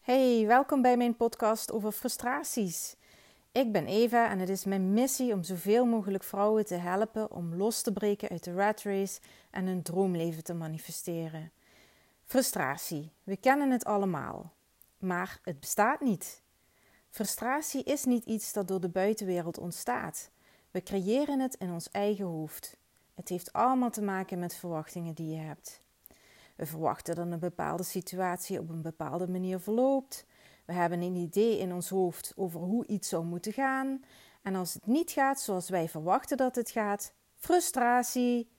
Hey, welkom bij mijn podcast over frustraties. Ik ben Eva en het is mijn missie om zoveel mogelijk vrouwen te helpen om los te breken uit de rat race en hun droomleven te manifesteren. Frustratie, we kennen het allemaal, maar het bestaat niet. Frustratie is niet iets dat door de buitenwereld ontstaat. We creëren het in ons eigen hoofd. Het heeft allemaal te maken met verwachtingen die je hebt. We verwachten dat een bepaalde situatie op een bepaalde manier verloopt. We hebben een idee in ons hoofd over hoe iets zou moeten gaan. En als het niet gaat zoals wij verwachten dat het gaat, frustratie.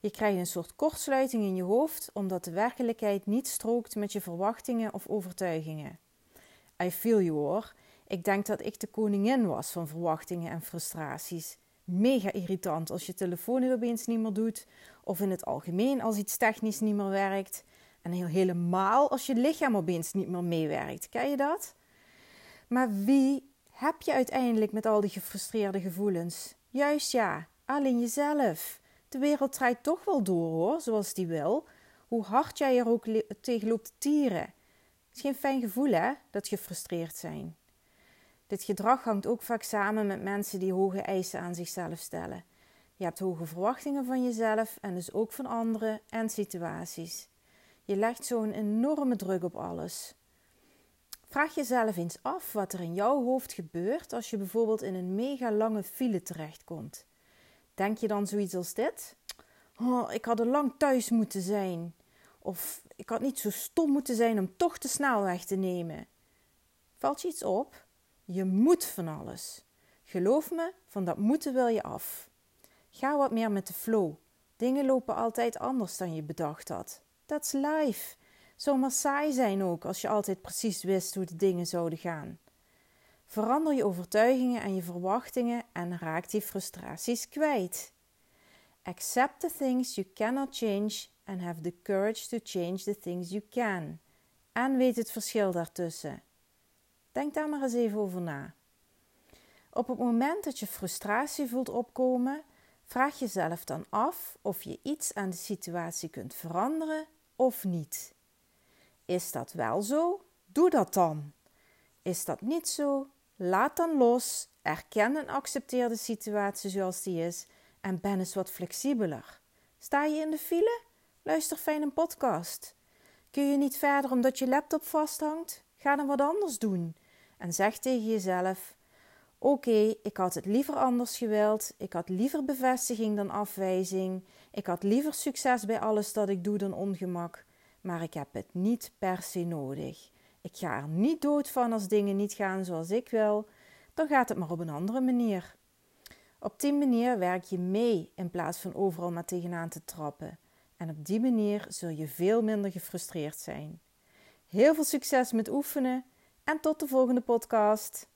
Je krijgt een soort kortsluiting in je hoofd omdat de werkelijkheid niet strookt met je verwachtingen of overtuigingen. I feel you hoor. Ik denk dat ik de koningin was van verwachtingen en frustraties. Mega irritant als je telefoon opeens niet meer doet, of in het algemeen als iets technisch niet meer werkt. En heel helemaal als je lichaam opeens niet meer meewerkt. Ken je dat? Maar wie heb je uiteindelijk met al die gefrustreerde gevoelens? Juist ja, alleen jezelf. De wereld draait toch wel door hoor, zoals die wil. Hoe hard jij er ook tegen loopt tieren. Het is geen fijn gevoel hè, dat gefrustreerd zijn. Dit gedrag hangt ook vaak samen met mensen die hoge eisen aan zichzelf stellen. Je hebt hoge verwachtingen van jezelf en dus ook van anderen en situaties. Je legt zo'n enorme druk op alles. Vraag jezelf eens af wat er in jouw hoofd gebeurt als je bijvoorbeeld in een mega lange file terechtkomt. Denk je dan zoiets als dit? Oh, ik had er lang thuis moeten zijn. Of ik had niet zo stom moeten zijn om toch de snelweg te nemen. Valt je iets op? Je moet van alles. Geloof me, van dat moeten wil je af. Ga wat meer met de flow. Dingen lopen altijd anders dan je bedacht had. That's life. Zomaar saai zijn ook als je altijd precies wist hoe de dingen zouden gaan. Verander je overtuigingen en je verwachtingen en raak die frustraties kwijt. Accept the things you cannot change and have the courage to change the things you can. En weet het verschil daartussen. Denk daar maar eens even over na. Op het moment dat je frustratie voelt opkomen, vraag jezelf dan af of je iets aan de situatie kunt veranderen of niet. Is dat wel zo? Doe dat dan. Is dat niet zo? Laat dan los, erken en accepteer de situatie zoals die is en ben eens wat flexibeler. Sta je in de file? Luister fijn een podcast. Kun je niet verder omdat je laptop vasthangt? Ga dan wat anders doen. En zeg tegen jezelf: Oké, ik had het liever anders gewild. Ik had liever bevestiging dan afwijzing. Ik had liever succes bij alles dat ik doe dan ongemak. Maar ik heb het niet per se nodig. Ik ga er niet dood van als dingen niet gaan zoals ik wil. Dan gaat het maar op een andere manier. Op die manier werk je mee in plaats van overal maar tegenaan te trappen. En op die manier zul je veel minder gefrustreerd zijn. Heel veel succes met oefenen en tot de volgende podcast.